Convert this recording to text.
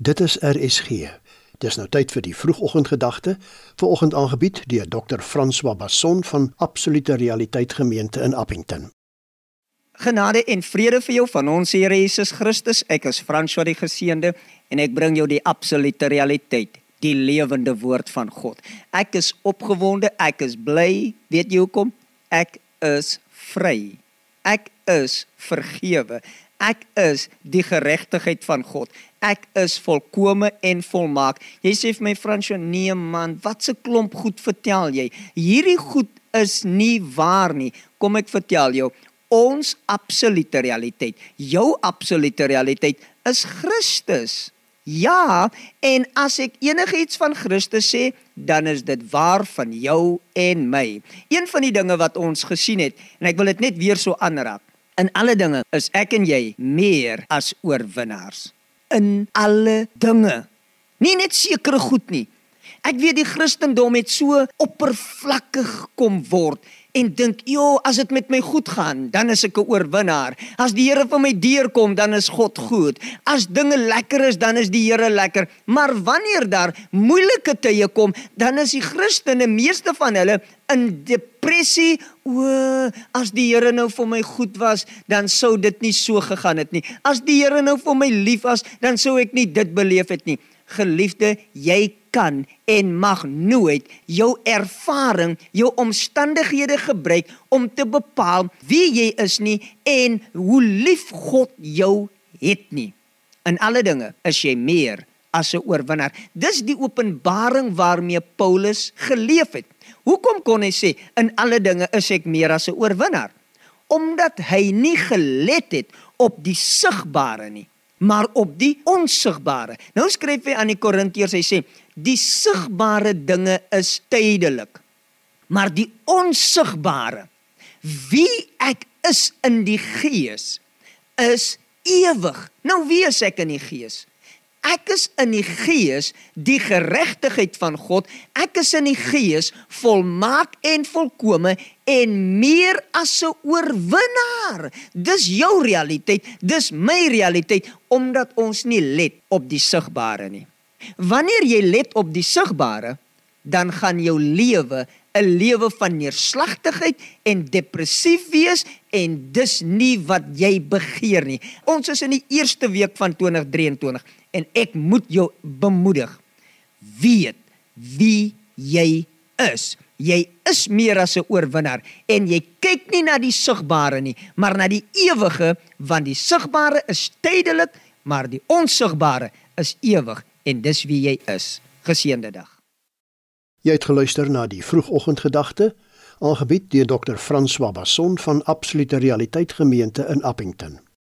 Dit is RSG. Dis nou tyd vir die vroegoggendgedagte, vanoggend aangebied deur Dr. François Basson van Absolute Realiteit Gemeente in Appington. Genade en vrede vir jou van ons Here Jesus Christus. Ek is François die Geseënde en ek bring jou die absolute realiteit, die lewende woord van God. Ek is opgewonde, ek is bly. Weet jy hoekom? Ek is vry. Ek is vergewe. Ek is die geregtigheid van God. Ek is volkome en volmaak. Jy sê vir my Fransjo, nee man, wat 'n klomp goed vertel jy. Hierdie goed is nie waar nie. Kom ek vertel jou, ons absolute realiteit, jou absolute realiteit is Christus. Ja, en as ek enigiets van Christus sê, dan is dit waar van jou en my. Een van die dinge wat ons gesien het, en ek wil dit net weer so aanraak. In alle dinge is ek en jy meer as oorwinnaars. In alle dinge. Nie net sekere goed nie. Ek weet die Christendom het so oppervlakkig kom word en dink, "Jo, as dit met my goed gaan, dan is ek 'n oorwinnaar. As die Here vir my deurkom, dan is God goed. As dinge lekker is, dan is die Here lekker. Maar wanneer daar moeilike tye kom, dan is die Christene meeste van hulle in depressie. O, as die Here nou vir my goed was, dan sou dit nie so gegaan het nie. As die Here nou vir my lief was, dan sou ek nie dit beleef het nie. Geliefde, jy kan en mag nooit jou ervaring, jou omstandighede gebruik om te bepaal wie jy is nie en hoe lief God jou het nie. In alle dinge is jy meer as 'n oorwinnaar. Dis die openbaring waarmee Paulus geleef het. Hoekom kon hy sê in alle dinge is ek meer as 'n oorwinnaar? Omdat hy nie gelet het op die sigbare nie maar op die onsigbare. Nou skryf hy aan die Korintiërs, hy sê die sigbare dinge is tydelik, maar die onsigbare, wie ek is in die gees, is ewig. Nou wie is ek in die gees? Ek is in die gees die geregtigheid van God. Ek is in die gees volmaak en volkome en meer as 'n oorwinnaar. Dis jou realiteit, dis my realiteit omdat ons nie let op die sigbare nie. Wanneer jy let op die sigbare, dan gaan jou lewe 'n lewe van neerslagtigheid en depressief wees en dis nie wat jy begeer nie. Ons is in die eerste week van 2023 en ek moet jou bemoedig. Weet wie jy is. Jy is meer as 'n oorwinnaar en jy kyk nie na die sigbare nie, maar na die ewige want die sigbare is tydelik, maar die onsigbare is ewig en dis wie jy is. Geseënde dag. Jy het geluister na die vroegoggendgedagte, aangebied deur Dr. François Basson van Absolute Realiteit Gemeente in Appington.